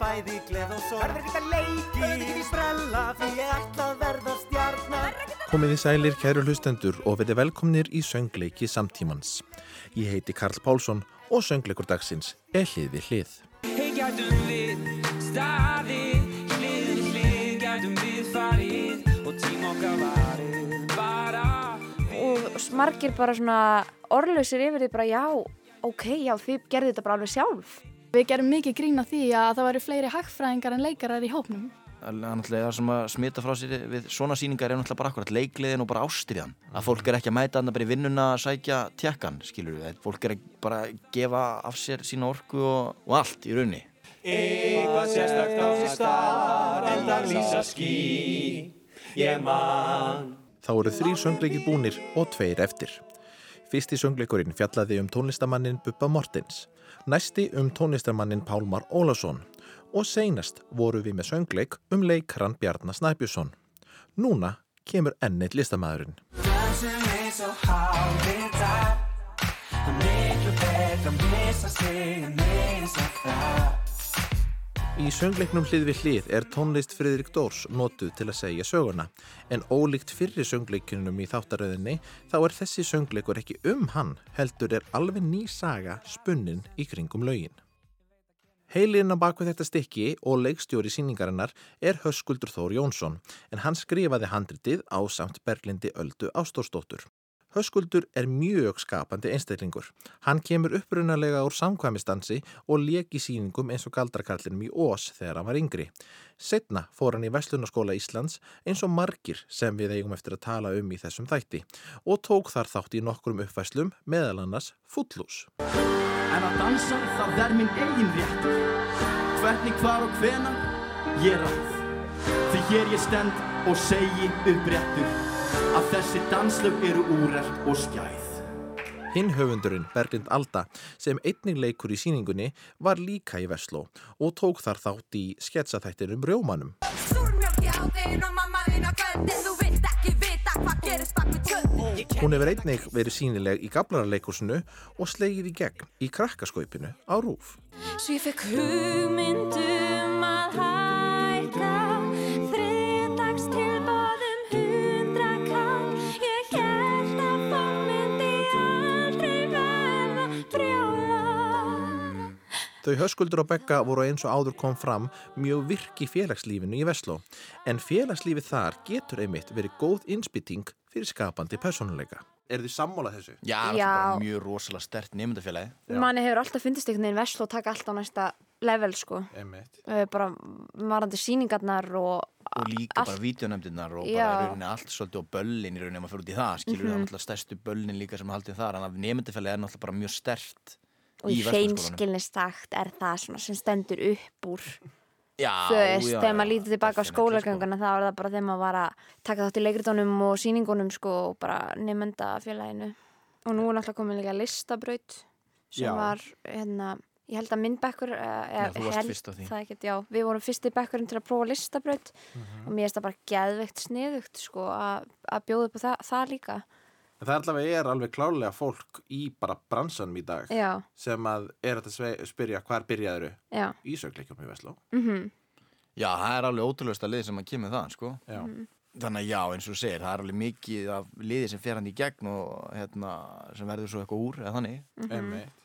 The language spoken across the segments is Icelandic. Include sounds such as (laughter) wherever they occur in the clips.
bæði gleð og sorg Verður ekkert að leiki, verður ekkert í sprella Því ég ætla að verða stjarnar Komið í sælir kæru hlustendur og verði velkomnir í söngleiki samtímans. Ég heiti Karl Pálsson og söngleikur dagsins er hlið við hlið. Hey, gætum við staðið, hlið við hlið, gætum við farið og tím okkar varið bara og margir bara svona orðlausir yfir því bara já, ok, já, þið gerðu þetta bara alveg sjálf. Við gerum mikið grín á því að það væri fleiri hagfræðingar en leikarar í hópnum. Það sem að smita frá sér við svona síningar er náttúrulega bara akkurat leikliðin og bara ástriðan. Að fólk er ekki að mæta þarna bara í vinnuna að sækja tjekkan, skilur við. Fólk er bara að gefa af sér sína orku og, og allt í raunni. Eitthvað sérstakt á sér stað En það lýsa ský Ég man Þá eru þrýr söngleiki búnir og tveir eftir. Fyrsti söngleikurinn fjallaði um tónlistamannin Bubba Mortens, næsti um tónlistamannin Pálmar Ólason og seinast voru við með söngleik um leikran Bjarnar Snæbjörnsson. Núna kemur ennið listamæðurinn. Það Í söngleiknum hlið við hlið er tónlist Fridrik Dórs notuð til að segja söguna en ólíkt fyrri söngleikunum í þáttaröðinni þá er þessi söngleikur ekki um hann heldur er alveg ný saga spunnin í kringum lögin. Heilinn á bakvið þetta stykki og leikstjóri síningarinnar er Höskuldur Þór Jónsson en hann skrifaði handritið á samt Berglindi Öldu Ástórsdóttur. Höskuldur er mjög skapandi einstaklingur. Hann kemur upprunalega úr samkvæmistansi og leki síningum eins og galdrakarlinum í Ós þegar hann var yngri. Setna fór hann í Veslunaskóla Íslands eins og margir sem við eigum eftir að tala um í þessum þætti og tók þar þátt í nokkrum uppfæslum meðal annars fullús. En að dansa það er minn eigin réttur Hvernig, hvar og hvena ég ræð Því hér ég stend og segi uppréttur Að þessi danslög eru úrelt og skæð Hinn höfundurinn Berglind Alda sem einnig leikur í síningunni var líka í Vestló og tók þar þátt í sketsaþættinum Rjómanum. Hún hefur einnig verið sínileg í Gablararleikursinu og slegið í gegn í krakkaskaupinu á Rúf. Svo ég fekk hugmyndum að hækka Þau höskuldur og Begga voru eins og áður kom fram mjög virk í félagslífinu í Vestló en félagslífið þar getur einmitt verið góð innspýting fyrir skapandi personuleika. Er þið sammála þessu? Já, það er mjög rosalega stert nefndafélagi. Manni hefur alltaf fyndist einhvern veginn vesl og taka allt á næsta level sko. Einmitt. Eh, Bara varandi síningarnar og Og líka allt. bara vídeonefndirnar og Já. bara í rauninni allt svolítið og böllin í rauninni ef maður fyrir út í það, skilur Mhm. það er náttúrulega stærstu böllin líka sem haldið þar, en að nefndafélagi er náttúrulega bara mjög stert og í hreinskilnistakt er það svona sem stendur upp úr Já, þú veist, já, þegar maður lítur tilbaka á sko. skólagönguna þá er það bara þegar maður var að taka þátt í leikritunum og síningunum sko og bara nefnda félaginu og nú er náttúrulega komin líka listabraut sem Já. var hérna ég held að minn bekkur fyrst á því. það ekkert, já, við vorum fyrsti bekkurinn til að prófa listabraut Mhm. og mér er það bara geðveikt sniðugt sko að að bjóða upp á það, það líka En það allavega er alveg klárlega fólk í bara bransanum í dag já, sem að er að spyrja hvar byrjaður já, í söngleikum í Vestló. mhm Já, það er alveg ótrúlega lið sem að kemur það, sko. Já. Þannig að já, eins og þú segir, það er alveg mikið af liði sem fer hann í gegn og hérna, sem verður svo eitthvað úr, eða þannig. Mhm. Einmitt.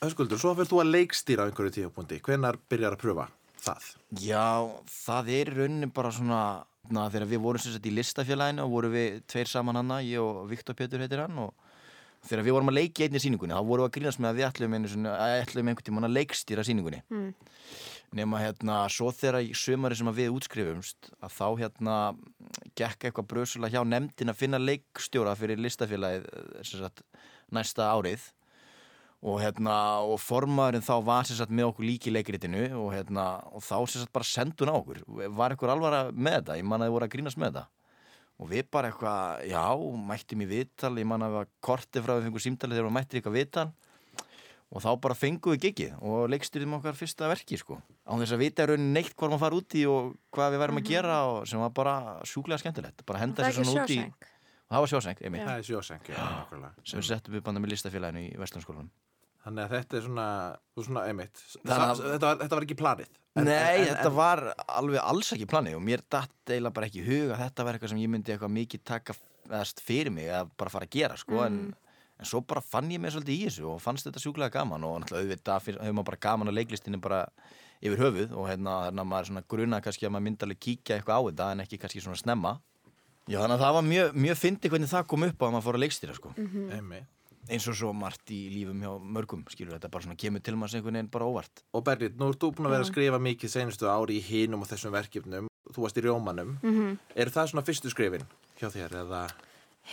Höskuldur, svo fyrir þú að leikstýra á einhverju tíupunkti. Hvenar byrjar að pröfa það? Já, það er í rauninni bara svona, na, þegar við vorum sagt í listafélaginu og vorum við tveir saman hana, ég og Viktor Pétur heitir hann og þegar við vorum að leiki einni sýningunni, þá vorum við að grínast með að við ætlum, ætlum einhvern tímann að leikstýra sýningunni. Mm. Nema hérna, svo þegar sömari sem við útskrifumst, að þá hérna gekk eitthvað brösulega hjá nefndin að finna leikstjóra fyrir listafélagið sagt, næsta árið og hérna og formaðurinn þá var sem sagt með okkur líki leikritinu og hérna og þá sem sagt bara sendun á okkur. Var eitthvað alvara með þetta, ég man að þið voru að grínast með þetta. Og við bara eitthvað, já, mættum í viðtal. Ég man að við var kortið frá við fengum símtalið þegar við mættum eitthvað viðtal. Og þá bara fengum við gigið og leikstyrðum okkar fyrsta verki sko. Án þess að vita í rauninni neitt hvað maður fara út í og hvað við værum að gera og sem var bara sjúklega skemmtilegt. Bara henda Mhm. sér svona út í sjóseng og það var sjóseng, einmitt Það er sjóseng, já, nákvæmlega. sem við settum við banda með listafélaginu í Vestlunarskólanum Þannig að þetta er svona, svona einmitt. Þannig að- Þetta var, þetta var ekki planið. En- Nei, en- en- þetta var alveg alls ekki planið og mér datt eiginlega bara ekki í hug að þetta var eitthvað sem ég myndi eitthvað mikið taka eðast fyrir mig að bara fara að gera sko, en, en svo bara fann ég mig svolítið í þessu og fannst þetta sjúklega gaman og náttúrulega auðvitað hefur maður bara gaman að leiklistinu bara yfir höfuð og hérna að maður svona gruna kannski að maður myndi alveg kíkja eitthvað á þetta en ekki kannski svona snemma Já, þannig að það var mjög, mjög fyndi hvernig það kom upp á að maður fór að leikstýra sko. Einmitt. eins og svo margt í lífum hjá mörgum skilur þetta bara svona kemur til maður sem einhvern veginn bara óvart Og Berlít, nú ert þú búin að vera að skrifa mikið senustu ári í hinum og þessum verkefnum. Þú varst í rjómanum. Mhm. Eru það svona fyrstu skrifin hjá þér eða?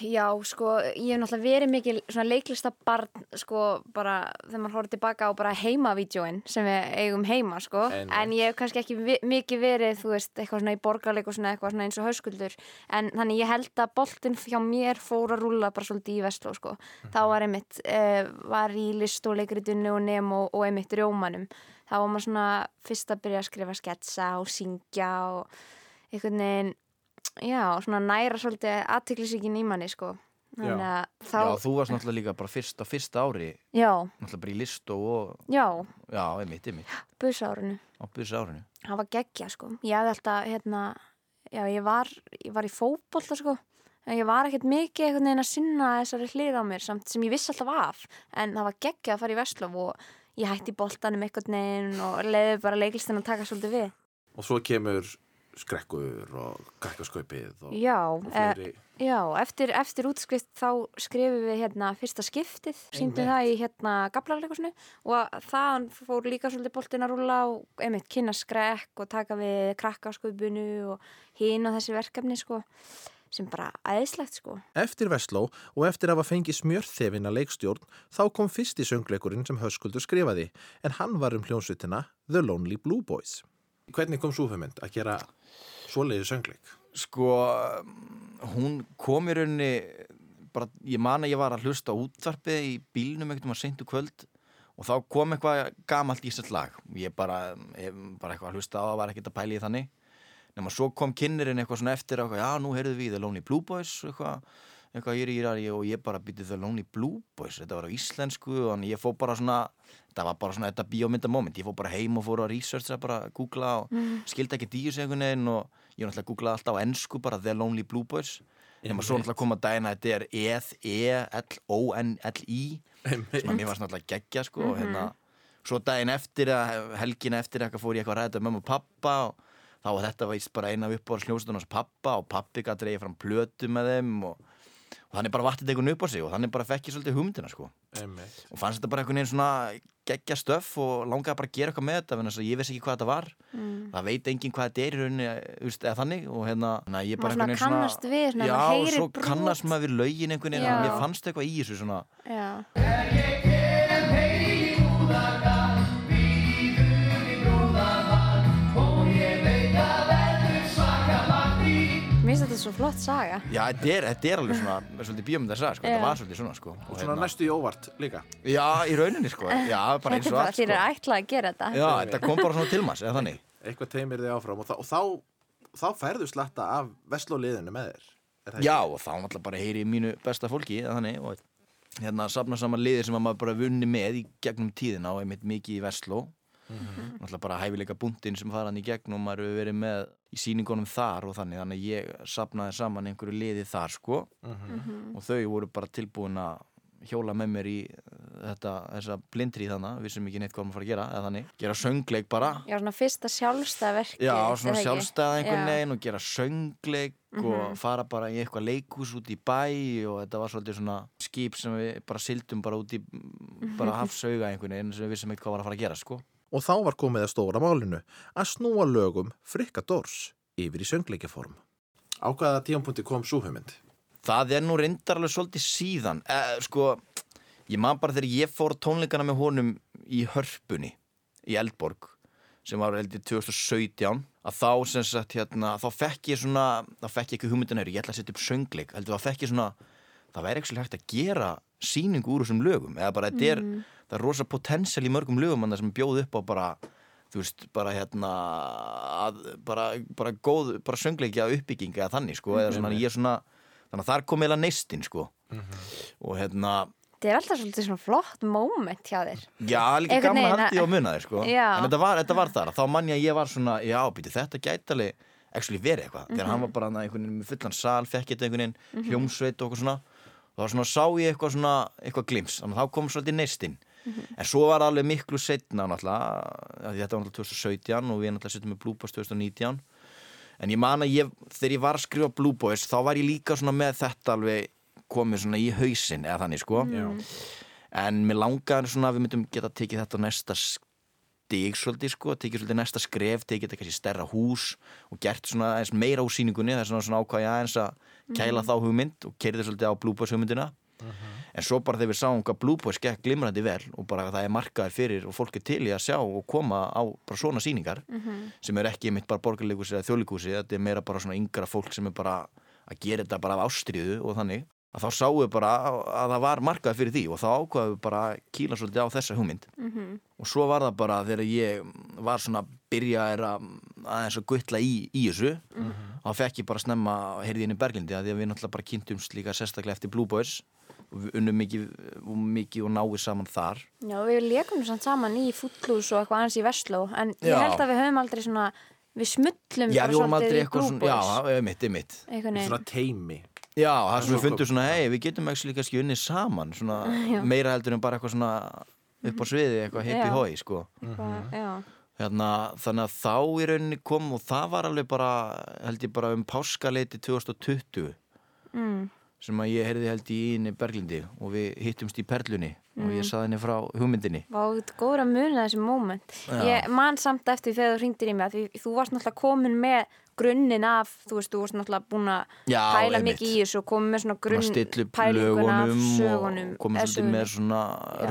Já, sko, ég hef náttúrulega verið mikil svona leiklista barn, sko, bara þegar maður horfður tilbaka á bara heimavídjóin sem við eigum heima, sko, Einmitt. en ég hef kannski ekki vi mikið verið, þú veist, eitthvað svona í borgarleik og svona eitthvað svona eins og hauskuldur, en þannig ég held að boltinn hjá mér fór að rúlla bara svolítið í vestló, sko. Þá var einmitt, uh, var í list og leikritunni og nemo og einmitt rjómanum. Þá var maður svona fyrst að byrja að skrifa sketsa og syngja og einhvern veginn já, svona næra svolítið aðtiklisíkin í manni sko. Þannig að þá, Já, þú varst náttúrulega líka bara fyrst á fyrsta ári já, náttúrulega bara í listó og já, já, einmitt, einmitt, busárunu á byrsa árinu það var geggja sko, ég hafði alltaf hérna, já, ég var ég var í fótbolta sko. En ég var ekkert mikið einhvern veginn að sinna þessari hlið á mér samt sem ég vissi alltaf af. En það var geggja að fara í Vestlóf og ég hætti boltanum einhvern veginn og leiði bara leiklistin að taka svolítið við. Og svo kemur skrekkur og krakkaskaupið og, já, og eh, fleiri. Já, eftir, eftir útskrift þá skrifum við hérna fyrsta skiptið, síndum það í hérna gablarleikusinu og það fór líka svolítið boltin að rúla og einmitt kynna skrekk og taka við krakkaskaupinu og og þessi verkefni sko sem bara aðeinslegt sko. Eftir Vestló og eftir að hafa fengið smjörþefina leikstjórn þá kom fyrsti söngleikurinn sem Höskuldur skrifaði en hann var um hljónsvitina The Lonely Blue Boys. Hvernig kom svo hugmynd að gera svoleiði söngleik? Sko, hún kom í rauninni bara, ég man að ég var að hlusta útvarpið í bílnum einhvern veginn að seintu kvöld og þá kom eitthvað gamalt ísett lag. Ég bara, hef bara eitthvað að hlusta á það var ekkert að pæla í þannig. Nema svo kom kynnerinn eitthvað svona eftir eitthvað, já nú heyrðu við The Lonely Blue Boys eitthvað, eitthvað ég er í og ég bara býtti The Lonely Blue Boys þetta var á íslensku og þannig ég fó bara svona þetta var bara svona þetta bíómyndamoment ég fó bara heim og fór að researcha bara googla og skildi ekki veginn og ég náttúrulega googlaði alltaf á ennsku bara The Lonely Blue Boys. Nema svo náttúrulega kom að dæna þetta er E E-L-O-N-L-I sem að mér var náttúrulega geggja sko og hérna svo daginn eftir að helgina eftir eitthvað fór ég eitthvað að ræða mömmu og pappa og þá var þetta bara eina uppáðars hljómsveitunum hans pappa og pappi gæti reyði fram plötu með þeim og, og þannig bara vattið einhvern upp á sig og þannig bara fekk ég svolítið hugmyndina sko Einmitt. og fannst þetta bara einhvern veginn svona geggja stöff og langaði bara að gera eitthvað með þetta en ég vissi ekki hvað þetta var það veit enginn hvað þetta er í rauninni eða þannig og hérna na, ég bara Maður svona kannast við, svona, já og heyrir svo brot. kannast maður við lögin einhvern veginn og mér fannst eitthvað í þessu svona Já. Svo flott saga. já þetta er, þetta er alveg svona svolítið bíómyndar sagði sko, Já. þetta var svolítið svona sko og, Svona næstu í óvart líka. já í rauninni sko já bara eins Þetta er og bara allt þér sko er ætlað að gera þetta. já þetta kom bara svona til maður eða þannig Eitthvað teimir þig áfram og, þá- og þá, þá færðu slatta af Vestló liðinu með þér. Er það ekki? Já, og þá náttúrulega bara heyri ég mínu besta fólki eða þannig og hérna safna saman liðir sem að maður bara vunni með í gegnum tíðina og einmitt mikið í Vestló náttúrulega bara hæfileika búndin sem fara hann í gegnum og maður hefur verið með í síningunum þar og þannig. Þannig að ég safnaði saman einhverju liði þar sko. Og þau voru bara tilbúin að hjóla með mér í uh, þetta, þessa blindri þannig, við sem ekki neitt hvað maður fara að gera eða þannig, gera söngleik bara. Já, svona fyrsta sjálfstæða verki. Já, svona sjálfstæða einhvern veginn og gera söngleik og fara bara í eitthvað leikhús út í bæ og þetta var svolítið svona skip sem við bara sildum bara út í bara hafsauga einhvern veginn sem við vissum eitthvað var að fara að gera sko. Og þá var komið að stóra málinu að snúa lögum frikka dors yfir í söngleikjaform. Á hvaða tíampunkti kom svo hugmynd? Það er nú reyndar alveg svolítið síðan eh, sko, ég man bara þegar ég fór tónleikana með honum í hörpunni í Eldborg sem var held ég 2017 að þá sem sagt hérna þá fekk ég svona, þá fekk ég ekki hugmyndin ég ætla að setja upp söngleik, heldur þá fekk ég svona það væri ekki hægt að gera sýningu úr þessum lögum, eða bara þetta er það er rosa potential í mörgum lögum þarna sem bjóð upp á bara þú veist, bara hérna að, bara, bara góð, bara söngleikja uppbygging eða þannig, sko, eða svona, ég er svona þannig að þar kom eða neistinn, sko. Og hérna, Þetta er alltaf svolítið svona flott moment hjá þér. Já, líka Einhvern gaman að haldi og muna þér sko. Já. En þetta var, þetta var þar, þá mann ég að ég var svona Já, býti, þetta gæti alveg actually verið eitthvað. Þegar hann var bara einhvern veginn með fullan sal Fekk þetta einhvern veginn hljómsveit og eitthvað svona Og þá svona sá ég eitthvað svona eitthvað glims Þannig að þá kom svolítið neistinn En svo var alveg miklu setna náttúrulega Þetta var náttúrulega 2017 og við náttúrulega setjum með Blue Boys 2019 En ég man að ég, þegar ég var að skrifa Blue Boys Þá var ég líka svona með þetta alveg komið svona í hausinn eða þannig sko. Já. en mér langar svona að við myndum geta tekið þetta næsta stig svolítið sko, tekið svolítið næsta skref tekið þetta kannski stærra hús og gert svona eins meira úr sýningunni það er svona, svona ákvæði aðeins að kæla þá hugmynd og kerði svolítið á Blue Boys hugmyndina en svo bara þegar við sáum hvað Blue Boys gekk glimrandi vel og bara það er markaðir fyrir og fólk er til í að sjá og koma á bara svona sýningar sem er ekki mitt bara borgarleikus eða þjóðleikúsi, þetta er meira bara svona yngra fólk sem er bara að gera þetta bara af ástriðu og þannig að þá sáum við bara að það var markað fyrir því og þá ákvaðum við bara að kýla svolítið á þessa hugmynd. Og svo var það bara þegar ég var svona að byrja að aðeins að guttla í, í þessu þá fekk ég bara snemma heyrði inn í Berglindi að því að við náttúrulega bara kynntumst líka sérstaklega eftir Blue Boys og við unnum mikið og, mikið og náið saman þar. Já, við leikum samt saman í fúllús og eitthvað aðeins í Vestló en ég Já. held að við höfum aldrei svona við smullum Já, við aldrei í eitthvað Blue svona, Boys já, einmitt einhvern Svona teimi. Já, það sem við fundum svona, hei, við getum ekki kannski unnið saman svona (laughs) meira heldur en bara eitthvað svona upp á sviði, eitthvað hippi Já. hói, sko. Já, hérna, þannig að þá í rauninni kom og það var alveg bara held ég bara um páskaleiti 2020 mm, sem að ég heyrði held í inni Berglindi og við hittumst í Perlunni og ég saði henni frá hugmyndinni. Vá, þetta er góður að muna þessi moment. Já. Ég man samt eftir þegar þú hringdir í mig því, þú varst náttúrulega komin með grunninn af, þú veist, þú varst náttúrulega búin að pæla mikið í þessu og komin með svona grunn pælinguna af sögunum og komið eða svolítið með svona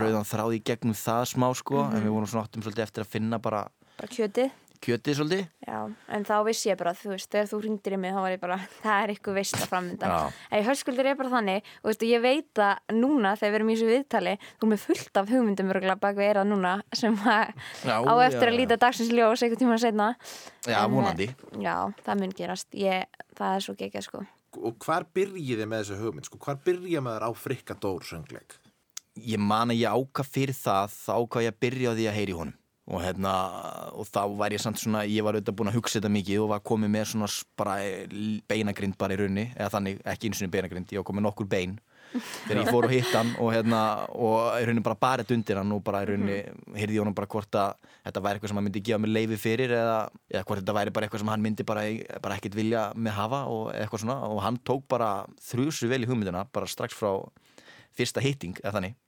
rauðan þráð í gegnum það smá sko Mhm. en við vorum svona áttum svolítið eftir að finna bara bara kjötið kjötið svolítið. Já, en þá vissi ég bara, þú veist, þegar þú hringdir í mig þá var ég bara, (laughs) það er eitthvað veist að framönda Já. En hörskuldur er bara þannig og veistu, ég veit að núna þegar við erum í þessu viðtali þú erum með fullt af hugmyndum örgulega bak við eirað núna sem að Já, á eftir já, að líta dagsins ljós einhvern tíma setna Já, vonandi. Já, það mun gerast, ég, það er svo geggjað sko. Og hvar byrjiði með þessu hugmynd? Sko, hvar byrja maður á frikka dór söngleik? ég man að ég ákvað fyrir það þá ákvað ég að byrja á því að heyri honum og hérna og þá var ég samt svona ég var auðvitað búin að hugsa þetta mikið og var komið með svona bara beinagrind bara í raunni eða þannig, ekki einu sinni beinagrind ég var komið nokkur bein þegar ég fór og hitt hann og hérna og í rauninni bara barið undir hann og bara í rauninni heyrði ég honum bara hvort að þetta væri eitthvað sem hann myndi gefa mér leifi fyrir eða, eða hvort þetta væri bara eitthvað sem hann myndi bara, bara ekkit vilja með hafa og eitthvað svona. Og hann tók bara þrjusu vel í hugmyndina bara strax frá fyrsta hitting eða þannig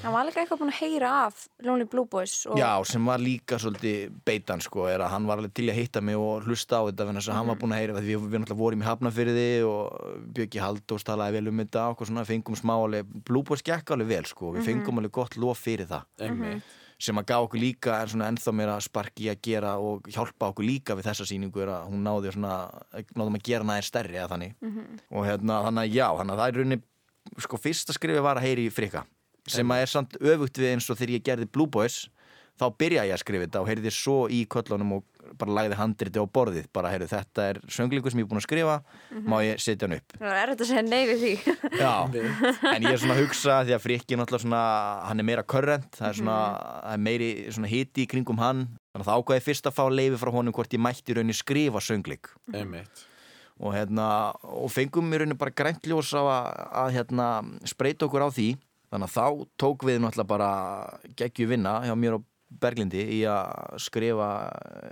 Hann var líka eitthvað búin að heyra af Lonely Blue Boys og Já, sem var líka svolítið beitan sko, er að hann var alveg til að hitta mig og hlusta á þetta þannig að hann var búin að heyra því við, við náttúrulega vorum í Hafnafyrði og Björki Halldórs talaði vel um þetta og svona, fengum smá alveg Blue Boys gekk alveg vel sko, við fengum alveg gott lof fyrir það. Einmitt. sem að gá okkur líka en svona ennþá meira sparki að gera og hjálpa okkur líka við þessa sýningu er að hún náði svona, náðum að gera næðir stærri eða þannig. Og hérna, þannig að já, þannig að það er rauninni sko fyrsta skrifi var að heyri í frika sem að er samt öfugt við eins og þegar ég gerði Blue Boys þá byrjaði ég að skrifa þetta og heyrði svo í köllunum og bara lagði handriti á borðið bara heyrði þetta er sönglingu sem ég er búin að skrifa má ég setja hann upp? Það er þetta að segja nei við því. Já, (laughs) en ég er svona að hugsa því að Frikki er náttúrulega svona, hann er meira current, það er svona, það er meiri svona hiti í kringum hann þannig að það ákvaði fyrst að fá leifi frá honum hvort ég mætti í rauninni skrifa sönglik Einmitt. og hérna, og fengum í rauninni bara grænt ljós á að, að hérna, spreita okkur á því þannig að þá tók við náttúrulega bara geggju vinna hjá mér og Berglindi í að skrifa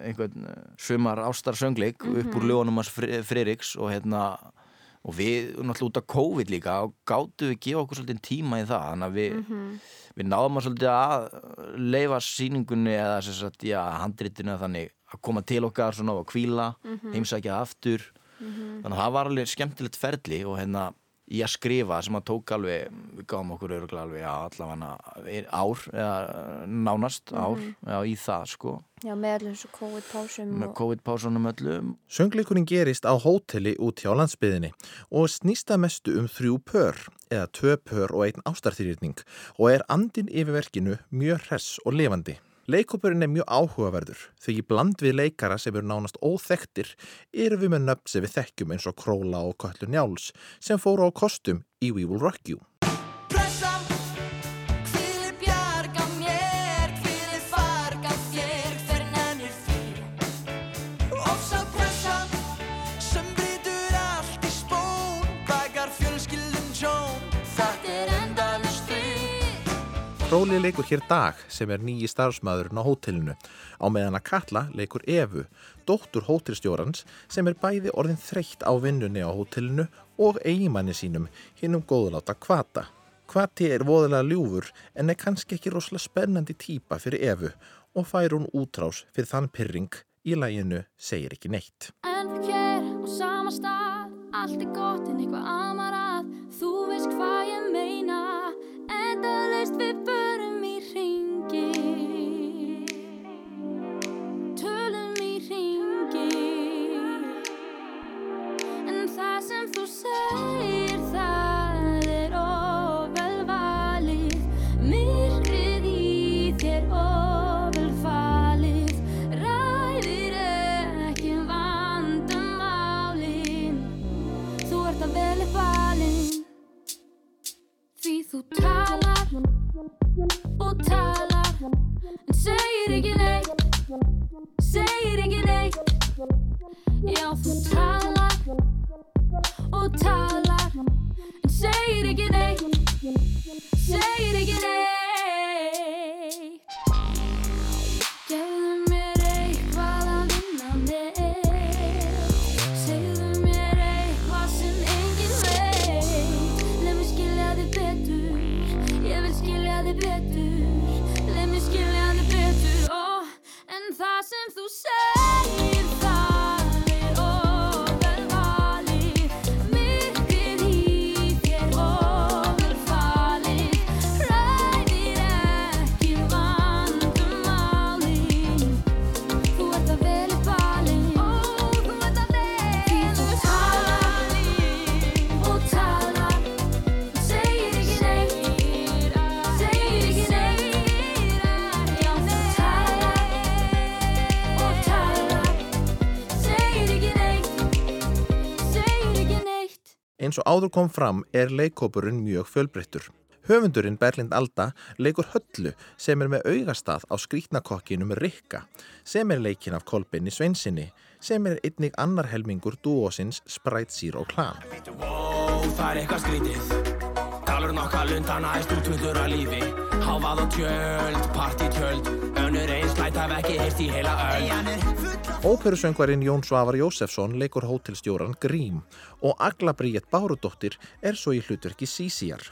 einhvern eh, sumar ástar söngleik upp úr lögunum hans Friðriks og hérna og við náttúrulega út af COVID líka og gáttu við gefa okkur svolítið tíma í það. Þannig að við, við náðum að svolítið að leifa sýningunni eða sem sagt, já, handritinu þannig að koma til okkar svona og kvíla heimsækja aftur. Þannig að það var alveg skemmtilegt ferli og hérna í að skrifa sem að tók alveg við gáum okkur öruglega alveg já, allavega ár eða nánast ár já, í það sko. Já, með allir þessu COVID-pásum með og... COVID-pásunum öllum. Söngleikurinn gerist á hóteli út hjá landsbyðinni og snýsta mestu um þrjú pör, eða tvö pör og einn ástarþýrýrning og er andin yfir verkinu mjög hress og lifandi. Leikópurinn er mjög áhugaverður því bland við leikara sem eru nánast óþektir erum við með nöfn sem við þekkjum eins og Króla og Köllur Njáls sem fóru á kostum í We Will Rock You. Róli leikur hér Dag sem er nýji starfsmæðurinn á hótelinu á meðan að Katla leikur Evu, dóttur hótelstjórans sem er bæði orðin þreytt á vinnunni á hótelinu og eigimanni sínum hinn um góðláta Kvata. Kvati er voðalega ljúfur en er kannski ekki rosalega spennandi típa fyrir Evu og fær hún útrás fyrir þann pyrring í læginu segir ekki neitt. En við hér á sama stað Allt er gott en eitthvað amar að Þú veist hvað ég meina Endalaust við förum þú talar og talar En segir ekki Eins og áður kom fram er leikópurinn mjög fjölbreyttur. Höfundurinn Berlind Alda leikur höllu sem er með augastað á skrítnakokkinum Rikka sem er leikin af Kolbinni Sveinsinni sem er einnig annar helmingur dúosins Zero Clan. Wow, það er eitthvað skrítið Talar nokkar lundana í stútvöldur að lífi Hávað og tjöld, partítjöld Læt haf ekki heist í heila öll Óperusöngvarinn Jón Svavar Jósefsson leikur hótelstjóran Grím og Agla Bríett Bárudóttir er svo í hlutverki Sísíjar.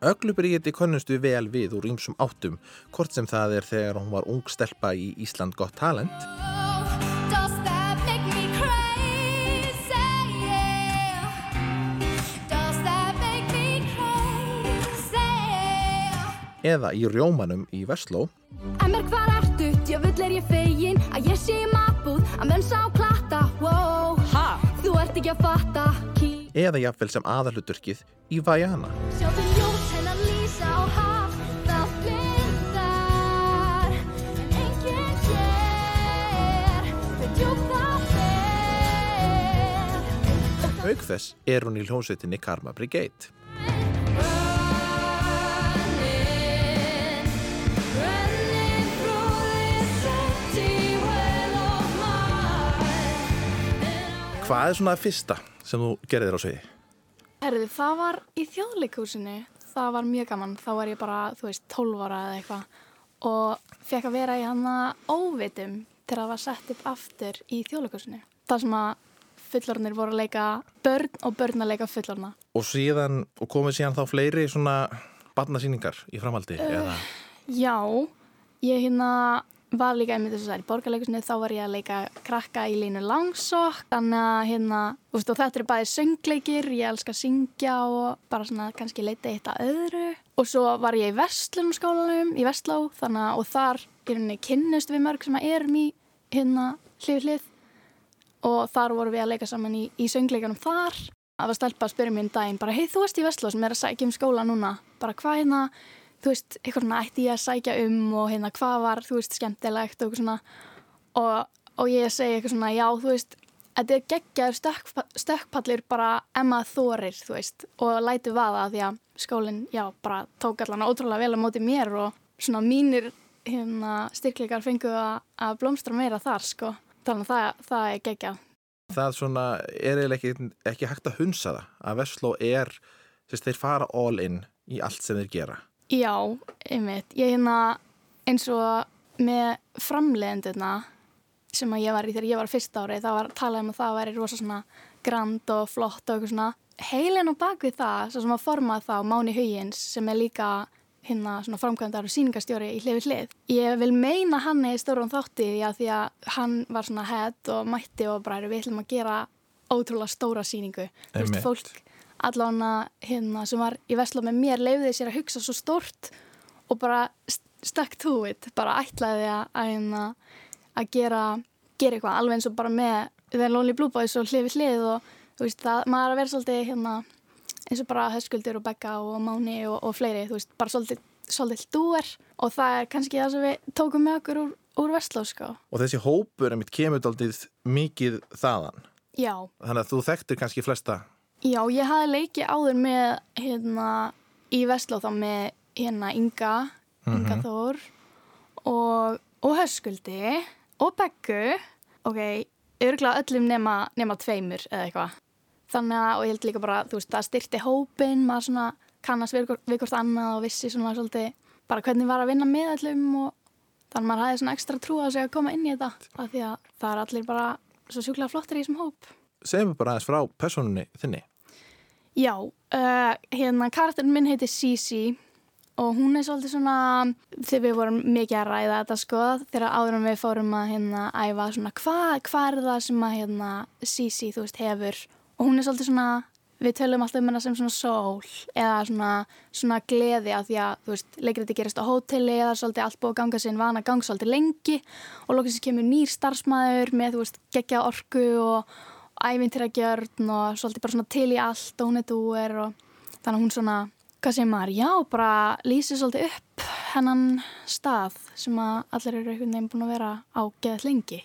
Öglu Bríetti konnustu vel við úr ýmsum áttum, hvort sem það er þegar hún var ung stelpa í Ísland gott talent eða í Rjómanum í Vestló En mér hvar ertu, djöfull er ég fegin Að ég sé í matbúð, að menn sá klatta Wow, ha? þú ert ekki að fatta Ký, eða jafnvel sem aðalhuturkið í Vajana. sjáðu ljós hennar lýsa á haf Það blindar En enginn sér djúpt það fer Auk þess er hún í hljómsveitinni Karma Brigade. Hvað er svona það fyrsta sem þú gerðir á sviði? Herðu, það var í þjóðleikúsinu. Það var mjög gaman. Þá var ég bara, þú veist, 12 ára eða eitthvað og fekk að vera í hana óvitum þegar það var sett upp aftur í þjóðleikúsinu. Það sem að fullorðnir voru að leika börn og börn að leika fullorðna. Og síðan, og komið síðan þá fleiri svona barnasýningar í framhaldi eða Já, ég hérna var líka einmitt þess að það er í borgarleikusinu þá var ég að leika krakka í línu langsokk. Þannig að hérna, veist og þetta er bæði söngleikir, ég elska að syngja og bara svona kannski leita eitt að öðru. Og svo var ég í Vestlunarskólanum í Vestló þannig að og þar rauninni kynnust við mörg sem að erum í hérna hlið hlið. Og þar vorum við að leika saman í, í söngleikunum þar. Að var stelpa að spyrja mér um daginn bara hei þú ert í Vestló sem er að sækja um skóla núna. Bara hvað hérna þú veist, eitthvað svona ætti ég að sækja um og hérna hvað var, þú veist, skemmtilegt og eitthvað svona. Og, og ég segi eitthvað svona, já, þú veist þetta er geggjaður stökk, stökkpallir bara emma þorir, þú veist og læti vaða því að skólinn já, bara tók allan ótrúlega vel á móti mér og svona mínir hérna styrkleikar fengu að, að blómstra meira þar, sko. Þannig að það, það er geggjað. Það svona er eiginlega ekki, ekki hægt að hunsa það að Vestló er, þess, þeir fara all in í allt sem þeir gera Já, einmitt. Ég hérna eins og með framleiðendurna sem ég var í þegar ég var fyrst árið, það var talað um að það væri rosa svona grand og flott og eitthvað svona. Heilin á bakvið það, svo sem að forma það Máni Huyins sem er líka hérna svona framkvæmdar og sýningastjóri í hlifi hlið. Ég vil meina hann í stórum þátti því að því að hann var svona head og mætti og bara við ætlum að gera ótrúlega stóra sýningu. Þú veist, fólk allána hérna sem var í Vestló með mér leiði sér að hugsa svo stórt og bara st- stuck to it, bara ætlaði að, að, hérna, að gera, gera eitthvað alveg eins og bara með The Lonely Blue Boys og hlifi hlið og þú veist, það, maður er að vera svolítið hérna, eins og bara Höskuldur og Begga og Máni og, og fleiri, þú veist, bara svolítið, svolítið dúer og það er kannski það sem við tókum með okkur úr, úr Vestló, sko. Og þessi hópur einmitt kemur daldið mikið þaðan. Já, Þannig að þú þekktir kannski flesta. Já, ég hafði leikið áður með hérna í Vestló þá með hérna Inga, Inga Þór og, og Höskuldi og Beggu, ok, örgulega öllum nema, nema tveimur eða eitthvað. Þannig að, og ég held líka bara, þú veist, það styrti hópin, maður svona kannast við, við hvort annað og vissi svona svolítið bara hvernig var að vinna með öllum og þannig að maður hafði svona ekstra trú á sig að koma inn í þetta af því að það er allir bara svo sjúklega flottir í þessum hóp. Segjum við bara aðeins frá personunni þinni. Já, uh, hérna karakterin minn heitir Sisi og hún er svolítið svona þegar við vorum mikið að ræða þetta sko þegar áður en við fórum að hérna æfa svona hvað hva er það sem að hérna Sisi þú veist hefur? Og hún er svolítið svona við tölum alltaf um hennar sem svona sól eða svona, svona gleði af því að þú veist leikir þetta gerist á hóteli eða svolítið allt búið að ganga sinn vana gang svolítið lengi og lókins kemur nýr starfsmæður með þú veist geggja orku og ævintýragjörn og svolítið bara svona til í allt og hún er dúer og þannig að hún svona, hvað segir maður, já, bara lýsir svolítið upp hennan stað sem að allir eru einhvern veginn búin að vera á geðað lengi.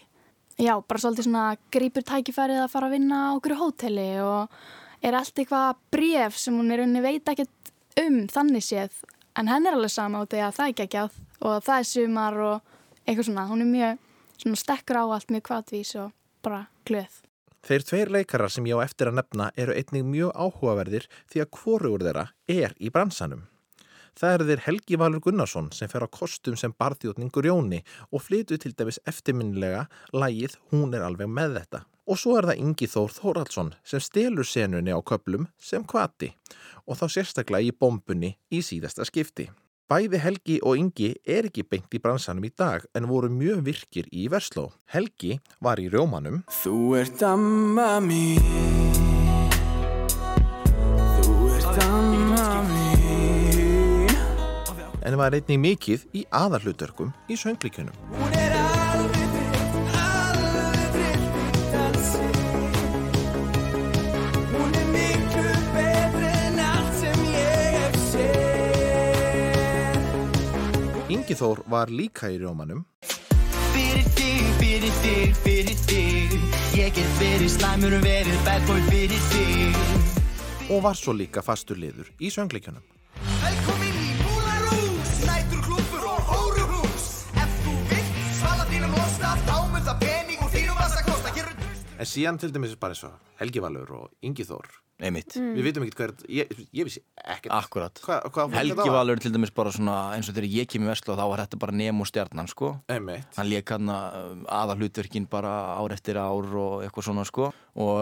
Já, bara svolítið svona grípur tækifærið að fara að vinna á okkur hóteli og er allt eitthvað bref sem hún er unni veit ekkert um þannig séð en henn er alveg sama út í að það er geggjað og það er sumar og eitthvað svona, hún er mjög svona stekkur á allt, mjög kvatvís og bara glöð. Þeir tveir leikarar sem ég á eftir að nefna eru einnig mjög áhugaverðir því að hvorugur þeirra er í bransanum. Það eru þeir Helgi Valur Gunnarsson sem fer á kostum sem barþjóðningur Jóni og flytu til dæmis eftirminnilega lægið Hún er alveg með þetta. Og svo er það Ingi Þór Þóraldsson sem stelur senunni á köplum sem kvati og þá sérstaklega í bombunni í síðasta skipti. Bæði Helgi og Ingi er ekki beint í bransanum í dag en voru mjög virkir í Versló. Helgi var í Rjómanum Þú ert amma mín Þú ert amma mín en var einnig mikið í aðarhlutverkum í sönglíkjunum. Ingi Þór var líka í Rjómanum. Fyrir þig, fyrir þig, fyrir þig. Ég get verið slæmur og verið bad boy fyrir þig. Og var svo líka fastur liður í sönglíkjunum. Velkomin En síðan til dæmis bara eins og Helgi Valur og Ingi Þór. einmitt, Við vitum ekkert hvað er, ég, ég vissi ekkert. akkurat Hva, fólk Helgi? Valur til dæmis bara svona eins og þegar ég kem í Veslu þá var þetta bara Nemo stjarnan sko Einmitt. hann lék hann aða hlutverkin bara ár eftir ár og eitthvað svona sko og,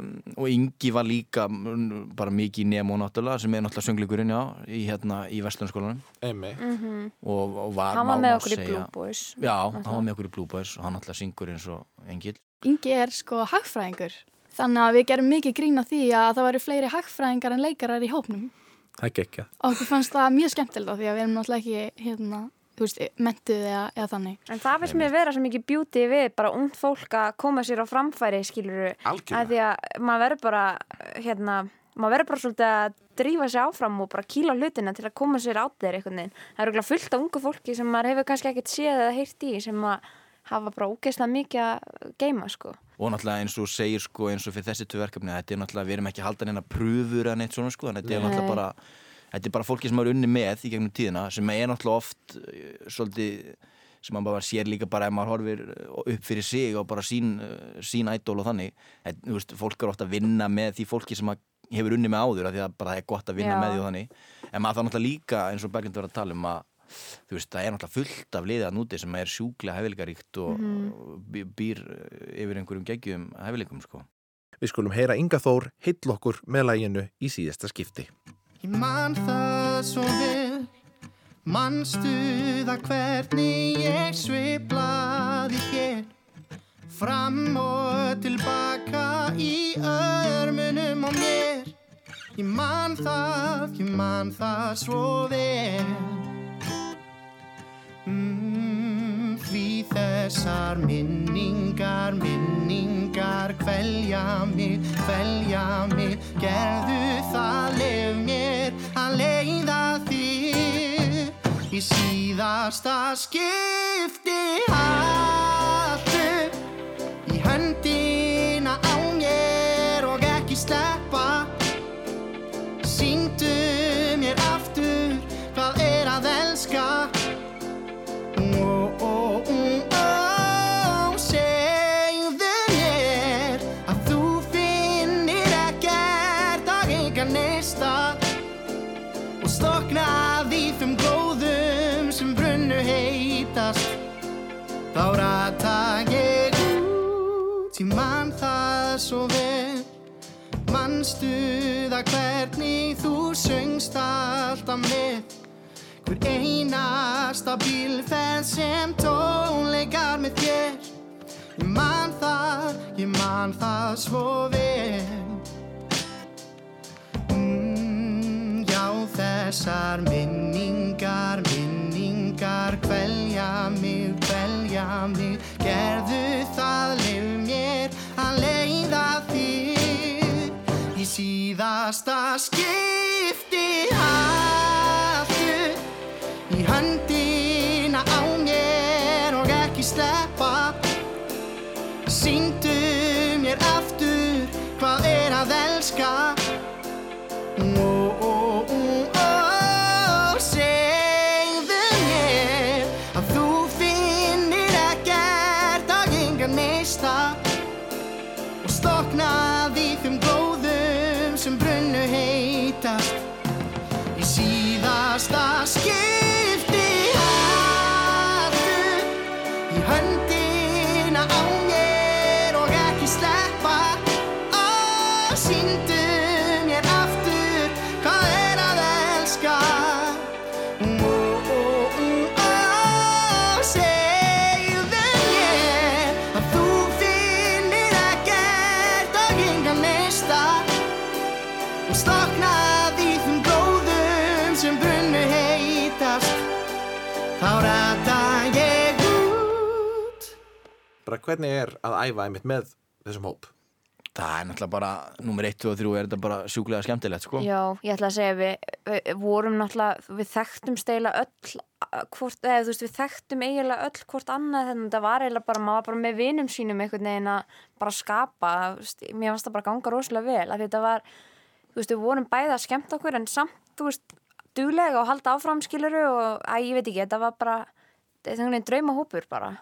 um, og Ingi var líka mm, bara mikið í Nemo náttúrulega sem er náttúrulega söngleikurinn já í, hérna, í Vestlunarskólanum Einmitt. og, og var Hann var með okkur í Blue Boys. Já, hann var með okkur í Blue Boys og hann náttúrulega syngur eins og Engil Ingi er sko hagfræðingur. Þannig að við gerum mikið grín á því að það væri fleiri hagfræðingar en leikarar í hópnum. Það er ekki. Og okkur fannst það mjög skemmtilegt á því að við erum náttúrulega ekki, hérna, þú veist, mentuð eða, eða þannig. En það finnst mér vera svo mikið beauty við bara ungt fólk að koma sér á framfæri skiluru. Algjörlega. Því að maður verður bara hérna, maður verður bara svolítið að drífa sig áfram og bara kýla hlutina til að koma sér át þeir veginn. Það eru örugglega fullt af ungu fólki sem maður hefur kannski ekkert séð eða heyrt í sem að hafa bara ógeðslega mikið að geima sko. og náttúrulega eins og segir sko eins og fyrir þessi tvö verkefni þetta er náttúrulega, við erum ekki að halda neina pröfur eða neitt svona sko, þannig þetta er náttúrulega bara þetta er bara fólki sem er unni með í gegnum tíðina sem er náttúrulega oft eh, svolítið sem maður bara sér líka bara ef maður horfir eh, upp fyrir sig og bara sín, eh, sín ædól og þannig en, veist, fólk er ofta að vinna með því fólki sem að hefur unni með áður því að bara það er gott að vinna Já. með því og þannig en maður þá náttúrulega líka eins og Berglind var að tala um að þú veist, það er náttúrulega fullt af liðið að núti sem er sjúklega hefileikaríkt og, og bý- býr eh, yfir einhverjum geggjum hefileikum sko. Við skulum heyra Inga Þór heill okkur með læginu í síðasta skipti. Ég man það svo vel. Manstu það hvernig ég sveiplaði þér? Fram og tilbaka í örmunum á mér. Ég man það, ég man það svo vel þessar minningar, minningar Kvelja mig, kvelja mig. Gerðu það, lef mér að leiða þig Í síðasta skipti. Haltu í höndina þá rata ég út ég man það svo vel. Manstu það hvernig þú söngst alltaf með? Hver einasta bílferð sem tónleikar með þér. Ég man það, ég man það svo vel. Mm, já, þessar minningar, minningar, kvelja mig, mig, gerðu það, lif mér að leiða þig í síðasta skipti. Haltu í höndina á mér og ekki sleppa. Sýndu mér aftur hvað er að elska está hvernig er að æfa einmitt með þessum hóp? það er náttúrulega bara nummer 1, 2 og 3 er þetta bara sjúklega skemmtilegt sko. Já, ég ætla að segja við, við vorum náttúrulega, við þekktum steila öll hvort, eða þú veist, við þekktum eiginlega öll hvort annað þannig að það var eiginlega bara, maður var bara með vinum sínum einhvern veginn að bara skapa veist, mér fannst það bara ganga rosalega vel að þetta var, þú veist, við vorum bæði að skemmta okkur en samt, þú veist, duglega og halda áfram skiluru og, að ég veit ekki, þetta var bara þetta er einhvern veginn draumahópur bara